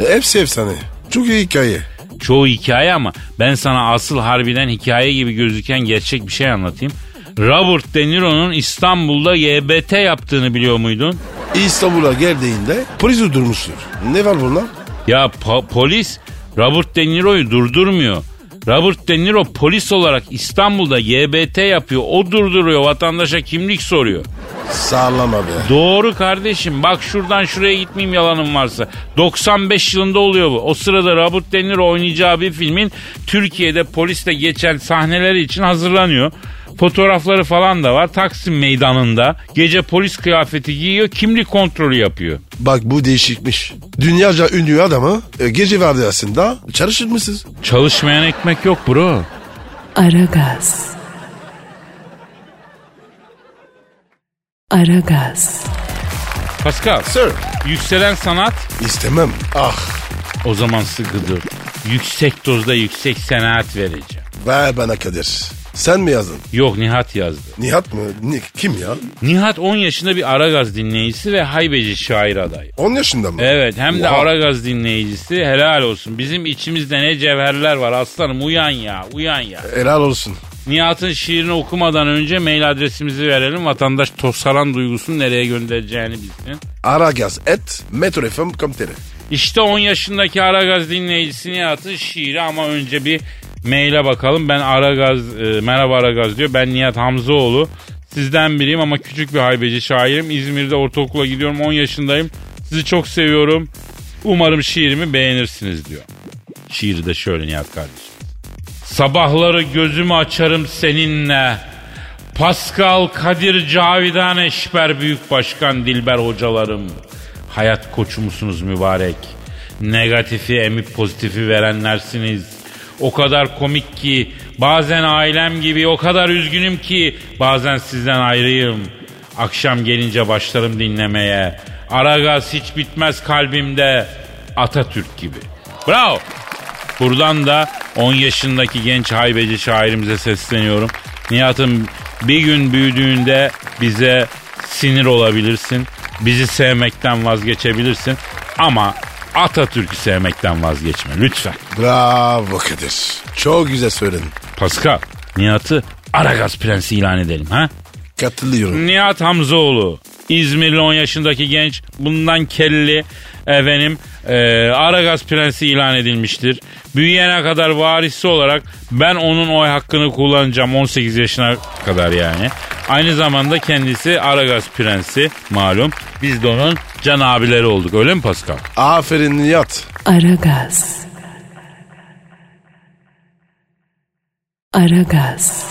[SPEAKER 3] hepsi efsane. Çok iyi hikaye.
[SPEAKER 2] Çoğu hikaye ama ben sana asıl harbiden hikaye gibi gözüken gerçek bir şey anlatayım. Robert De Niro'nun İstanbul'da YBT yaptığını biliyor muydun?
[SPEAKER 3] İstanbul'a geldiğinde polis durmuştur. Ne var bunlar?
[SPEAKER 2] Ya po- polis Robert De Niro'yu durdurmuyor. Robert De Niro polis olarak İstanbul'da YBT yapıyor. O durduruyor vatandaşa kimlik soruyor.
[SPEAKER 3] Sağlam abi.
[SPEAKER 2] Doğru kardeşim bak şuradan şuraya gitmeyeyim yalanım varsa. 95 yılında oluyor bu. O sırada Robert De Niro oynayacağı bir filmin Türkiye'de poliste geçen sahneleri için hazırlanıyor. Fotoğrafları falan da var. Taksim meydanında gece polis kıyafeti giyiyor kimlik kontrolü yapıyor.
[SPEAKER 3] Bak bu değişikmiş. Dünyaca ünlü adamı e, gece vardiyasında çalışır mısınız?
[SPEAKER 2] Çalışmayan ekmek yok bro.
[SPEAKER 1] Aragaz. Aragaz.
[SPEAKER 2] Pascal
[SPEAKER 3] Sir.
[SPEAKER 2] yükselen sanat
[SPEAKER 3] İstemem. Ah.
[SPEAKER 2] o zaman sıkı dur. Yüksek dozda yüksek senaat vereceğim.
[SPEAKER 3] Ver bana Kadir. Sen mi yazdın?
[SPEAKER 2] Yok Nihat yazdı.
[SPEAKER 3] Nihat mı? Ni- kim ya?
[SPEAKER 2] Nihat 10 yaşında bir Aragaz dinleyicisi ve haybeci şair adayı.
[SPEAKER 3] 10 yaşında mı?
[SPEAKER 2] Evet hem de
[SPEAKER 3] Oha.
[SPEAKER 2] Aragaz dinleyicisi helal olsun. Bizim içimizde ne cevherler var aslanım uyan ya uyan ya.
[SPEAKER 3] Helal olsun.
[SPEAKER 2] Nihat'ın şiirini okumadan önce mail adresimizi verelim. Vatandaş tosaran duygusunu nereye göndereceğini bilsin.
[SPEAKER 3] Aragaz et metrofm.com.tr
[SPEAKER 2] İşte 10 yaşındaki Aragaz dinleyicisi Nihat'ın şiiri ama önce bir maile bakalım. Ben Aragaz, e, merhaba Aragaz diyor. Ben Nihat Hamzoğlu. Sizden biriyim ama küçük bir haybeci şairim. İzmir'de ortaokula gidiyorum 10 yaşındayım. Sizi çok seviyorum. Umarım şiirimi beğenirsiniz diyor. Şiiri de şöyle Nihat kardeşim. Sabahları gözümü açarım seninle. Pascal, Kadir, Cavidan, Eşber, Büyük Başkan, Dilber hocalarım. Hayat koçu musunuz mübarek? Negatifi emip pozitifi verenlersiniz. O kadar komik ki bazen ailem gibi o kadar üzgünüm ki bazen sizden ayrıyım. Akşam gelince başlarım dinlemeye. Aragaz hiç bitmez kalbimde. Atatürk gibi. Bravo. Buradan da 10 yaşındaki genç haybeci şairimize sesleniyorum. Nihat'ım bir gün büyüdüğünde bize sinir olabilirsin. Bizi sevmekten vazgeçebilirsin. Ama Atatürk'ü sevmekten vazgeçme lütfen.
[SPEAKER 3] Bravo Kadir. Çok güzel söyledin.
[SPEAKER 2] Pascal, Nihat'ı Aragaz Prensi ilan edelim ha?
[SPEAKER 3] Katılıyorum.
[SPEAKER 2] Nihat Hamzoğlu. İzmirli 10 yaşındaki genç bundan kelli efendim e, Aragaz Prensi ilan edilmiştir. Büyüyene kadar varisi olarak ben onun oy hakkını kullanacağım 18 yaşına kadar yani. Aynı zamanda kendisi Aragaz Prensi malum. Biz de onun can abileri olduk öyle mi Pascal?
[SPEAKER 3] Aferin Nihat.
[SPEAKER 1] Aragaz. Aragaz.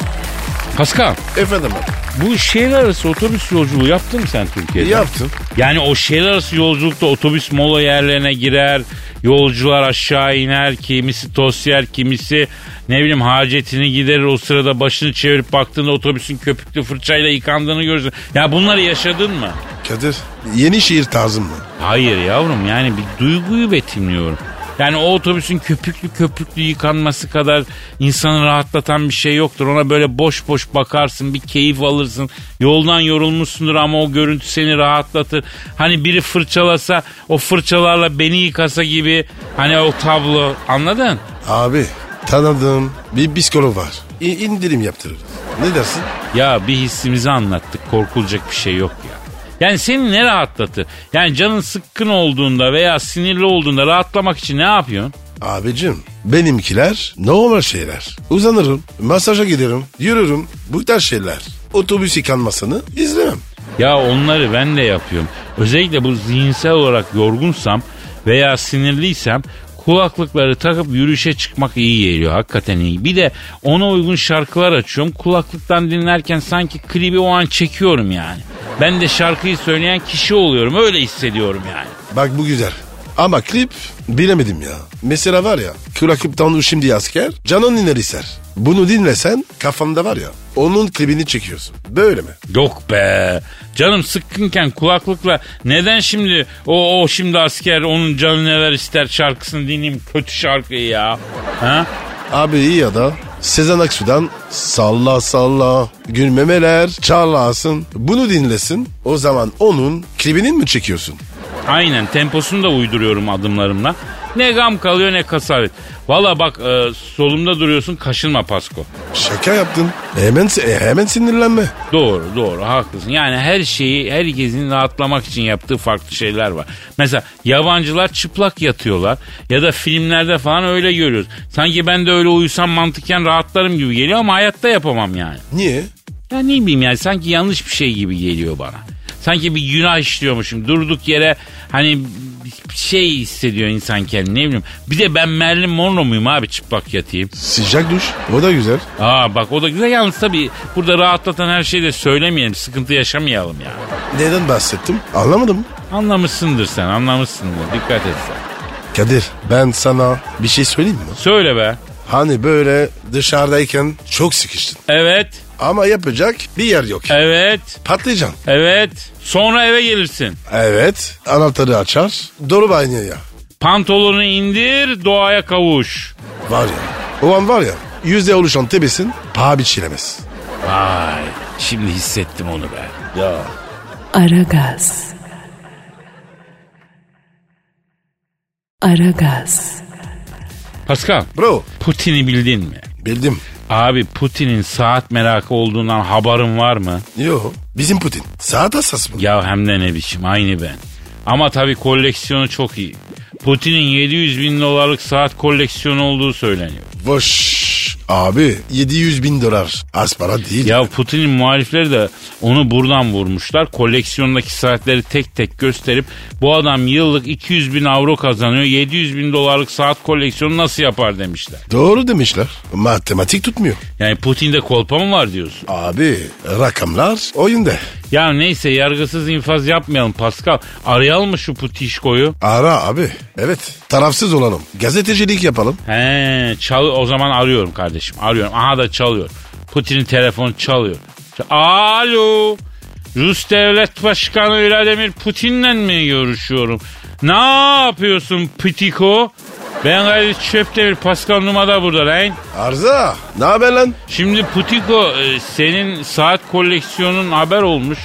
[SPEAKER 2] Pascal
[SPEAKER 3] Efendim abi.
[SPEAKER 2] bu şehir arası otobüs yolculuğu yaptın mı sen Türkiye'de?
[SPEAKER 3] Yaptım.
[SPEAKER 2] Yani o şehir arası yolculukta otobüs mola yerlerine girer, yolcular aşağı iner, kimisi tost yer, kimisi ne bileyim hacetini giderir o sırada başını çevirip baktığında otobüsün köpüklü fırçayla yıkandığını görürsün. Ya bunları yaşadın mı?
[SPEAKER 3] Kadir yeni şehir tarzım mı?
[SPEAKER 2] Hayır yavrum yani bir duyguyu betimliyorum. Yani o otobüsün köpüklü köpüklü yıkanması kadar insanı rahatlatan bir şey yoktur. Ona böyle boş boş bakarsın bir keyif alırsın. Yoldan yorulmuşsundur ama o görüntü seni rahatlatır. Hani biri fırçalasa o fırçalarla beni yıkasa gibi hani o tablo anladın?
[SPEAKER 3] Abi tanıdığım bir psikolog var. İ- indirim yaptırır. Ne dersin?
[SPEAKER 2] Ya bir hissimizi anlattık korkulacak bir şey yok ya. Yani seni ne rahatlatır? Yani canın sıkkın olduğunda veya sinirli olduğunda rahatlamak için ne yapıyorsun?
[SPEAKER 3] Abicim benimkiler normal şeyler. Uzanırım, masaja giderim, yürürüm. Bu tarz şeyler. Otobüs yıkanmasını izlemem.
[SPEAKER 2] Ya onları ben de yapıyorum. Özellikle bu zihinsel olarak yorgunsam veya sinirliysem kulaklıkları takıp yürüyüşe çıkmak iyi geliyor. Hakikaten iyi. Bir de ona uygun şarkılar açıyorum. Kulaklıktan dinlerken sanki klibi o an çekiyorum yani. Ben de şarkıyı söyleyen kişi oluyorum. Öyle hissediyorum yani.
[SPEAKER 3] Bak bu güzel. Ama klip bilemedim ya. Mesela var ya kulaklıktan şimdi asker canın iner ister. Bunu dinlesen kafanda var ya onun klibini çekiyorsun. Böyle mi?
[SPEAKER 2] Yok be. Canım sıkkınken kulaklıkla neden şimdi o o şimdi asker onun canı neler ister şarkısını dinleyeyim kötü şarkıyı ya. Ha?
[SPEAKER 3] Abi iyi ya da Sezen Aksu'dan salla salla gülmemeler çalasın. Bunu dinlesin o zaman onun klibini mi çekiyorsun?
[SPEAKER 2] Aynen temposunu da uyduruyorum adımlarımla. Ne gam kalıyor ne kasavet. Valla bak e, solumda duruyorsun kaşınma Pasko.
[SPEAKER 3] Şaka yaptın. Hemen e, hemen sinirlenme.
[SPEAKER 2] Doğru doğru haklısın. Yani her şeyi herkesin rahatlamak için yaptığı farklı şeyler var. Mesela yabancılar çıplak yatıyorlar ya da filmlerde falan öyle görüyoruz. Sanki ben de öyle uyusam mantıken rahatlarım gibi geliyor ama hayatta yapamam yani.
[SPEAKER 3] Niye?
[SPEAKER 2] Ya ne bileyim yani sanki yanlış bir şey gibi geliyor bana. Sanki bir günah işliyormuşum. Durduk yere hani şey hissediyor insan kendini ne bileyim. Bir de ben Marilyn Monroe muyum abi çıplak yatayım.
[SPEAKER 3] Sıcak duş. O da güzel.
[SPEAKER 2] Aa bak o da güzel yalnız tabii burada rahatlatan her şeyi de söylemeyelim. Sıkıntı yaşamayalım ya.
[SPEAKER 3] Neden bahsettim? Anlamadım.
[SPEAKER 2] Anlamışsındır sen anlamışsındır. Dikkat et sen.
[SPEAKER 3] Kadir ben sana bir şey söyleyeyim mi?
[SPEAKER 2] Söyle be.
[SPEAKER 3] Hani böyle dışarıdayken çok sıkıştın.
[SPEAKER 2] Evet.
[SPEAKER 3] Ama yapacak bir yer yok.
[SPEAKER 2] Evet.
[SPEAKER 3] Patlıcan.
[SPEAKER 2] Evet. Sonra eve gelirsin.
[SPEAKER 3] Evet. Anahtarı açar. Doğru banyoya.
[SPEAKER 2] Pantolonu indir doğaya kavuş.
[SPEAKER 3] Var ya. O an var ya. Yüzde oluşan tebesin paha biçilemez.
[SPEAKER 2] Vay. Şimdi hissettim onu be.
[SPEAKER 3] Ya.
[SPEAKER 1] Aragaz. Aragaz.
[SPEAKER 2] Pascal.
[SPEAKER 3] Bro.
[SPEAKER 2] Putin'i bildin mi?
[SPEAKER 3] Bildim.
[SPEAKER 2] Abi Putin'in saat merakı olduğundan haberin var mı?
[SPEAKER 3] Yo. Bizim Putin. Saat hassas mı?
[SPEAKER 2] Ya hem de ne biçim aynı ben. Ama tabii koleksiyonu çok iyi. Putin'in 700 bin dolarlık saat koleksiyonu olduğu söyleniyor.
[SPEAKER 3] Voş. Abi 700 bin dolar. Az para değil.
[SPEAKER 2] Ya Putin'in muhalifleri de onu buradan vurmuşlar. Koleksiyondaki saatleri tek tek gösterip bu adam yıllık 200 bin avro kazanıyor. 700 bin dolarlık saat koleksiyonu nasıl yapar demişler.
[SPEAKER 3] Doğru demişler. Matematik tutmuyor.
[SPEAKER 2] Yani Putin'de kolpa mı var diyorsun?
[SPEAKER 3] Abi rakamlar oyunda.
[SPEAKER 2] Ya neyse yargısız infaz yapmayalım Pascal. Arayalım mı şu Putişko'yu?
[SPEAKER 3] Ara abi. Evet. Tarafsız olalım. Gazetecilik yapalım.
[SPEAKER 2] He, çal o zaman arıyorum kardeşim. Arıyorum. Aha da çalıyor. Putin'in telefonu çalıyor. Alo. Rus Devlet Başkanı Vladimir Putin'le mi görüşüyorum? Ne yapıyorsun Putiko? Ben Kadir Çöptemir Pascal Numa'da burada lan.
[SPEAKER 3] Arza. Ne haber lan?
[SPEAKER 2] Şimdi Putiko e, senin saat koleksiyonun haber olmuş.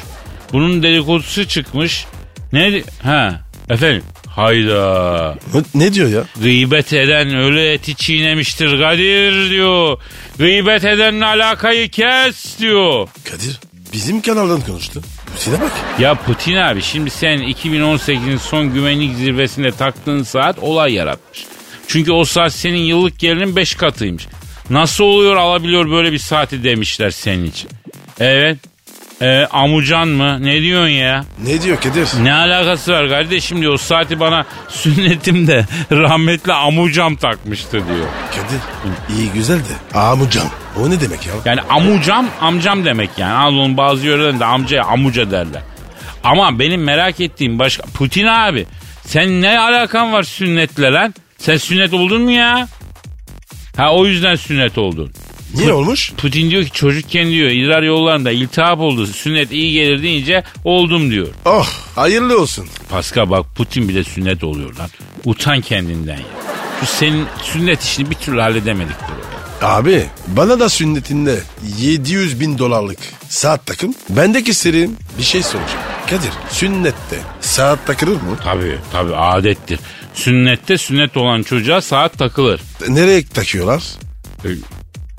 [SPEAKER 2] Bunun dedikodusu çıkmış. Ne? Ha efendim. Hayda.
[SPEAKER 3] Ne, ne diyor ya?
[SPEAKER 2] Gıybet eden ölü eti çiğnemiştir Kadir diyor. Gıybet edenle alakayı kes diyor.
[SPEAKER 3] Kadir bizim kanaldan konuştu. Putin'e bak.
[SPEAKER 2] Ya Putin abi şimdi sen 2018'in son güvenlik zirvesinde taktığın saat olay yaratmış. Çünkü o saat senin yıllık gelinin 5 katıymış. Nasıl oluyor alabiliyor böyle bir saati demişler senin için. Evet. Ee, amucan mı? Ne diyorsun ya?
[SPEAKER 3] Ne diyor Kadir?
[SPEAKER 2] Ne alakası var kardeşim diyor. O saati bana sünnetimde rahmetli amucam takmıştı diyor.
[SPEAKER 3] Kadir iyi güzel de. Amucan. O ne demek ya?
[SPEAKER 2] Yani amucam amcam demek yani. Anadolu'nun bazı yörelerinde amcaya amuca derler. Ama benim merak ettiğim başka... Putin abi sen ne alakan var sünnetle lan? Sen sünnet oldun mu ya? Ha o yüzden sünnet oldun.
[SPEAKER 3] Niye olmuş?
[SPEAKER 2] Putin diyor ki çocukken diyor idrar yollarında iltihap oldu. Sünnet iyi gelir deyince oldum diyor.
[SPEAKER 3] Oh hayırlı olsun.
[SPEAKER 2] Pascal bak Putin bile sünnet oluyor lan. Utan kendinden ya. Şu senin sünnet işini bir türlü halledemedik bro.
[SPEAKER 3] Abi bana da sünnetinde 700 bin dolarlık saat takım. Bendeki serim bir şey soracağım. Kadir sünnette saat takılır mı?
[SPEAKER 2] Tabii tabii adettir. Sünnette sünnet olan çocuğa saat takılır.
[SPEAKER 3] Nereye takıyorlar?
[SPEAKER 2] E,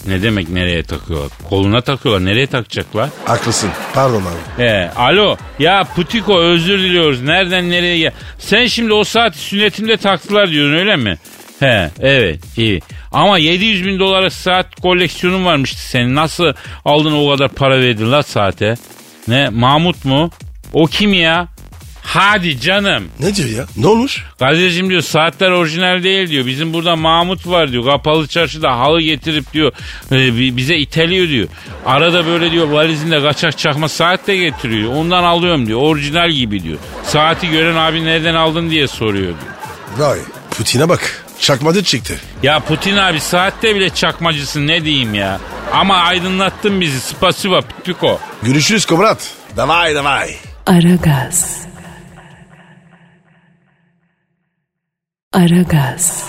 [SPEAKER 2] Ne demek nereye takıyorlar? Koluna takıyorlar. Nereye takacaklar?
[SPEAKER 3] Haklısın. Pardon abi.
[SPEAKER 2] He, alo. Ya Putiko özür diliyoruz. Nereden nereye gel? Sen şimdi o saati sünnetimde taktılar diyorsun öyle mi? He evet iyi. Ama 700 bin dolara saat koleksiyonun varmıştı senin. Nasıl aldın o kadar para verdin la saate? Ne Mahmut mu? O kim ya? Hadi canım.
[SPEAKER 3] Ne diyor ya? Ne olmuş?
[SPEAKER 2] Kadir'cim diyor saatler orijinal değil diyor. Bizim burada Mahmut var diyor. Kapalı çarşıda halı getirip diyor e, bi- bize iteliyor diyor. Arada böyle diyor valizinde kaçak çakma saat de getiriyor. Ondan alıyorum diyor. Orijinal gibi diyor. Saati gören abi nereden aldın diye soruyor diyor.
[SPEAKER 3] Vay Putin'e bak. Çakmadı çıktı.
[SPEAKER 2] Ya Putin abi saatte bile çakmacısın ne diyeyim ya. Ama aydınlattın bizi. Spasiba Piko.
[SPEAKER 3] Görüşürüz komrat. Davay davay.
[SPEAKER 1] Aragaz. Aragaz.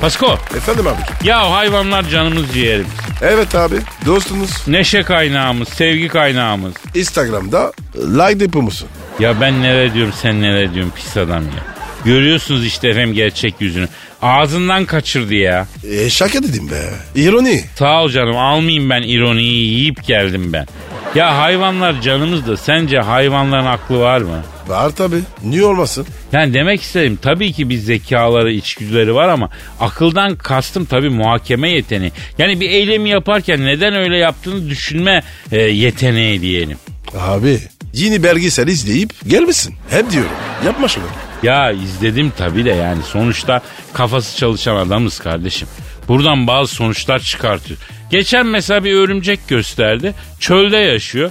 [SPEAKER 2] Pasko.
[SPEAKER 3] Efendim abi.
[SPEAKER 2] Ya hayvanlar canımız ciğerimiz.
[SPEAKER 3] Evet abi. Dostunuz.
[SPEAKER 2] Neşe kaynağımız, sevgi kaynağımız.
[SPEAKER 3] Instagram'da like depo musun?
[SPEAKER 2] Ya ben neler diyorum sen neler diyorsun pis adam ya. Görüyorsunuz işte efendim gerçek yüzünü. Ağzından kaçırdı ya.
[SPEAKER 3] E şaka dedim be. İroni.
[SPEAKER 2] Sağ ol canım almayayım ben ironiyi yiyip geldim ben. Ya hayvanlar canımız da sence hayvanların aklı var mı?
[SPEAKER 3] Var tabi. Niye olmasın?
[SPEAKER 2] Yani demek istedim tabii ki bir zekaları, içgüdüleri var ama akıldan kastım tabii muhakeme yeteneği. Yani bir eylemi yaparken neden öyle yaptığını düşünme e, yeteneği diyelim.
[SPEAKER 3] Abi yeni belgesel izleyip gelmesin. Hep diyorum. Yapma şunu.
[SPEAKER 2] Ya izledim tabii de yani sonuçta kafası çalışan adamız kardeşim. Buradan bazı sonuçlar çıkartıyor. Geçen mesela bir örümcek gösterdi. Çölde yaşıyor.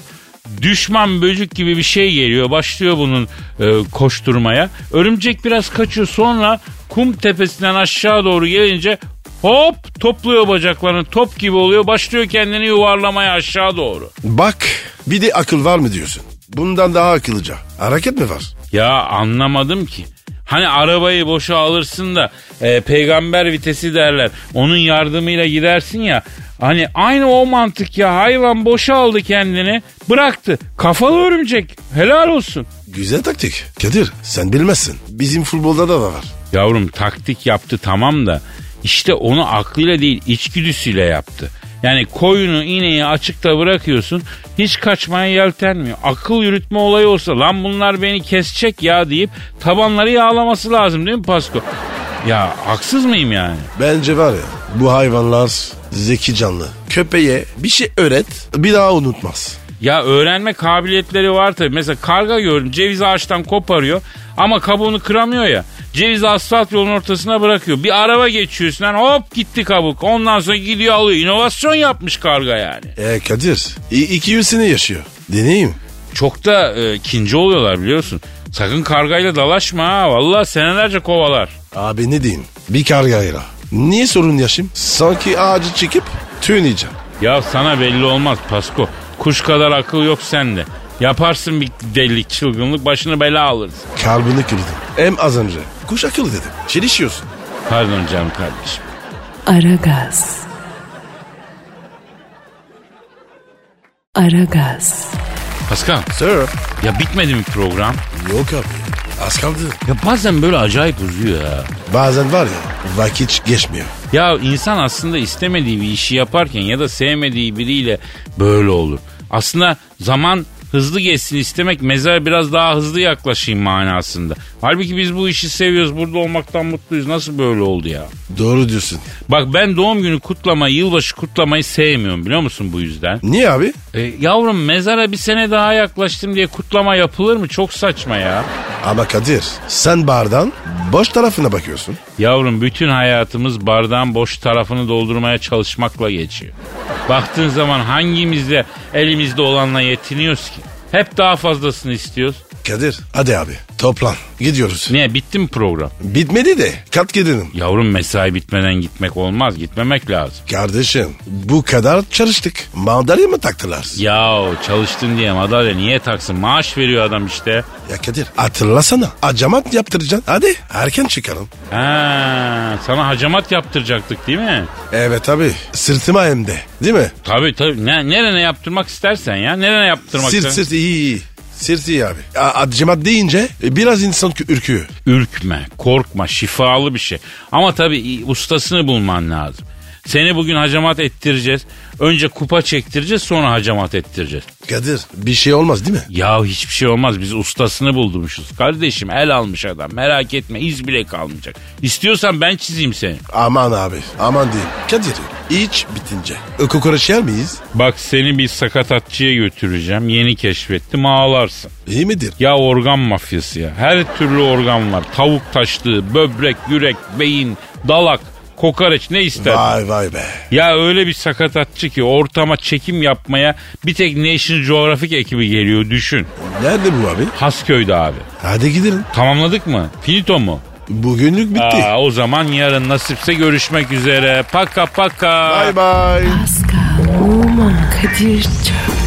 [SPEAKER 2] Düşman böcük gibi bir şey geliyor. Başlıyor bunun e, koşturmaya. Örümcek biraz kaçıyor. Sonra kum tepesinden aşağı doğru gelince hop topluyor bacaklarını. Top gibi oluyor. Başlıyor kendini yuvarlamaya aşağı doğru.
[SPEAKER 3] Bak bir de akıl var mı diyorsun? Bundan daha akıllıca. Hareket mi var?
[SPEAKER 2] Ya anlamadım ki. Hani arabayı boşa alırsın da e, peygamber vitesi derler. Onun yardımıyla gidersin ya. Hani aynı o mantık ya. Hayvan boşa aldı kendini. Bıraktı. Kafalı örümcek. Helal olsun.
[SPEAKER 3] Güzel taktik. Kadir sen bilmezsin. Bizim futbolda da var.
[SPEAKER 2] Yavrum taktik yaptı tamam da işte onu aklıyla değil içgüdüsüyle yaptı. Yani koyunu ineği açıkta bırakıyorsun hiç kaçmaya yeltenmiyor. Akıl yürütme olayı olsa lan bunlar beni kesecek ya deyip tabanları yağlaması lazım değil mi Pasko? Ya haksız mıyım yani?
[SPEAKER 3] Bence var ya bu hayvanlar zeki canlı. Köpeğe bir şey öğret bir daha unutmaz.
[SPEAKER 2] Ya öğrenme kabiliyetleri var tabii. Mesela karga gördüm ceviz ağaçtan koparıyor ama kabuğunu kıramıyor ya. Ceviz asfalt yolun ortasına bırakıyor. Bir araba geçiyor üstünden hop gitti kabuk. Ondan sonra gidiyor alıyor. İnovasyon yapmış karga yani.
[SPEAKER 3] E Kadir iki yüz sene yaşıyor. Deneyim.
[SPEAKER 2] Çok da e, kinci oluyorlar biliyorsun. Sakın kargayla dalaşma ha. Vallahi senelerce kovalar.
[SPEAKER 3] Abi ne diyeyim bir kargayla. Niye sorun yaşayayım? Sanki ağacı çekip tüyneyeceğim.
[SPEAKER 2] Ya sana belli olmaz Pasko. Kuş kadar akıl yok sende. Yaparsın bir delilik çılgınlık başını bela alırsın.
[SPEAKER 3] Kalbini kırdım. Hem az önce. Kuş akıllı dedim. Çelişiyorsun.
[SPEAKER 2] Pardon canım kardeşim.
[SPEAKER 1] Aragaz. Aragaz.
[SPEAKER 2] Pascal
[SPEAKER 3] Sir.
[SPEAKER 2] ya bitmedi mi program?
[SPEAKER 3] Yok abi. Az kaldı.
[SPEAKER 2] Ya bazen böyle acayip uzuyor ya.
[SPEAKER 3] Bazen var ya vakit geçmiyor.
[SPEAKER 2] Ya insan aslında istemediği bir işi yaparken ya da sevmediği biriyle böyle olur. Aslında zaman hızlı geçsin istemek mezara biraz daha hızlı yaklaşayım manasında. Halbuki biz bu işi seviyoruz burada olmaktan mutluyuz. Nasıl böyle oldu ya?
[SPEAKER 3] Doğru diyorsun.
[SPEAKER 2] Bak ben doğum günü kutlamayı, yılbaşı kutlamayı sevmiyorum biliyor musun bu yüzden?
[SPEAKER 3] Niye abi?
[SPEAKER 2] E, yavrum mezara bir sene daha yaklaştım diye kutlama yapılır mı? Çok saçma ya.
[SPEAKER 3] Ama Kadir sen bardan boş tarafına bakıyorsun.
[SPEAKER 2] Yavrum bütün hayatımız bardağın boş tarafını doldurmaya çalışmakla geçiyor. Baktığın zaman hangimizde elimizde olanla yetiniyoruz ki? Hep daha fazlasını istiyoruz.
[SPEAKER 3] Kadir hadi abi toplan gidiyoruz.
[SPEAKER 2] Niye bitti mi program?
[SPEAKER 3] Bitmedi de kat gidelim.
[SPEAKER 2] Yavrum mesai bitmeden gitmek olmaz. Gitmemek lazım.
[SPEAKER 3] Kardeşim bu kadar çalıştık. Madalya mı taktılar?
[SPEAKER 2] Ya çalıştın diye madalya niye taksın? Maaş veriyor adam işte.
[SPEAKER 3] Ya Kadir hatırlasana. Acamat yaptıracaksın. Hadi erken çıkalım.
[SPEAKER 2] Ha, sana hacamat yaptıracaktık değil mi?
[SPEAKER 3] Evet abi sırtıma hem de değil mi?
[SPEAKER 2] Tabii tabii. Ne, nerene yaptırmak istersen ya. Nerene yaptırmak
[SPEAKER 3] Sırt
[SPEAKER 2] istersen.
[SPEAKER 3] sırt iyi iyi. İyi abi. A- Acamat deyince e, biraz insan kü- ürküyor.
[SPEAKER 2] Ürkme, korkma, şifalı bir şey. Ama tabii ustasını bulman lazım. Seni bugün hacamat ettireceğiz. Önce kupa çektireceğiz sonra hacamat ettireceğiz.
[SPEAKER 3] Kadir bir şey olmaz değil mi?
[SPEAKER 2] Ya hiçbir şey olmaz biz ustasını buldurmuşuz. Kardeşim el almış adam merak etme iz bile kalmayacak. İstiyorsan ben çizeyim seni.
[SPEAKER 3] Aman abi aman diyeyim. Kadir iç bitince. E, Kokoreç yer miyiz?
[SPEAKER 2] Bak seni bir sakatatçıya götüreceğim. Yeni keşfettim ağlarsın.
[SPEAKER 3] İyi midir?
[SPEAKER 2] Ya organ mafyası ya. Her türlü organ var. Tavuk taşlığı, böbrek, yürek, beyin, dalak, kokoreç ne ister?
[SPEAKER 3] Vay vay be.
[SPEAKER 2] Ya öyle bir sakatatçı ki ortama çekim yapmaya bir tek National Geographic ekibi geliyor düşün.
[SPEAKER 3] Nerede bu abi?
[SPEAKER 2] Hasköy'de abi.
[SPEAKER 3] Hadi gidelim.
[SPEAKER 2] Tamamladık mı? Finito mu?
[SPEAKER 3] Bugünlük bitti.
[SPEAKER 2] Aa, o zaman yarın nasipse görüşmek üzere. Paka paka.
[SPEAKER 3] Bye bye.
[SPEAKER 1] Pascal, Oman, Kadir çok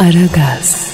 [SPEAKER 1] Aragaz.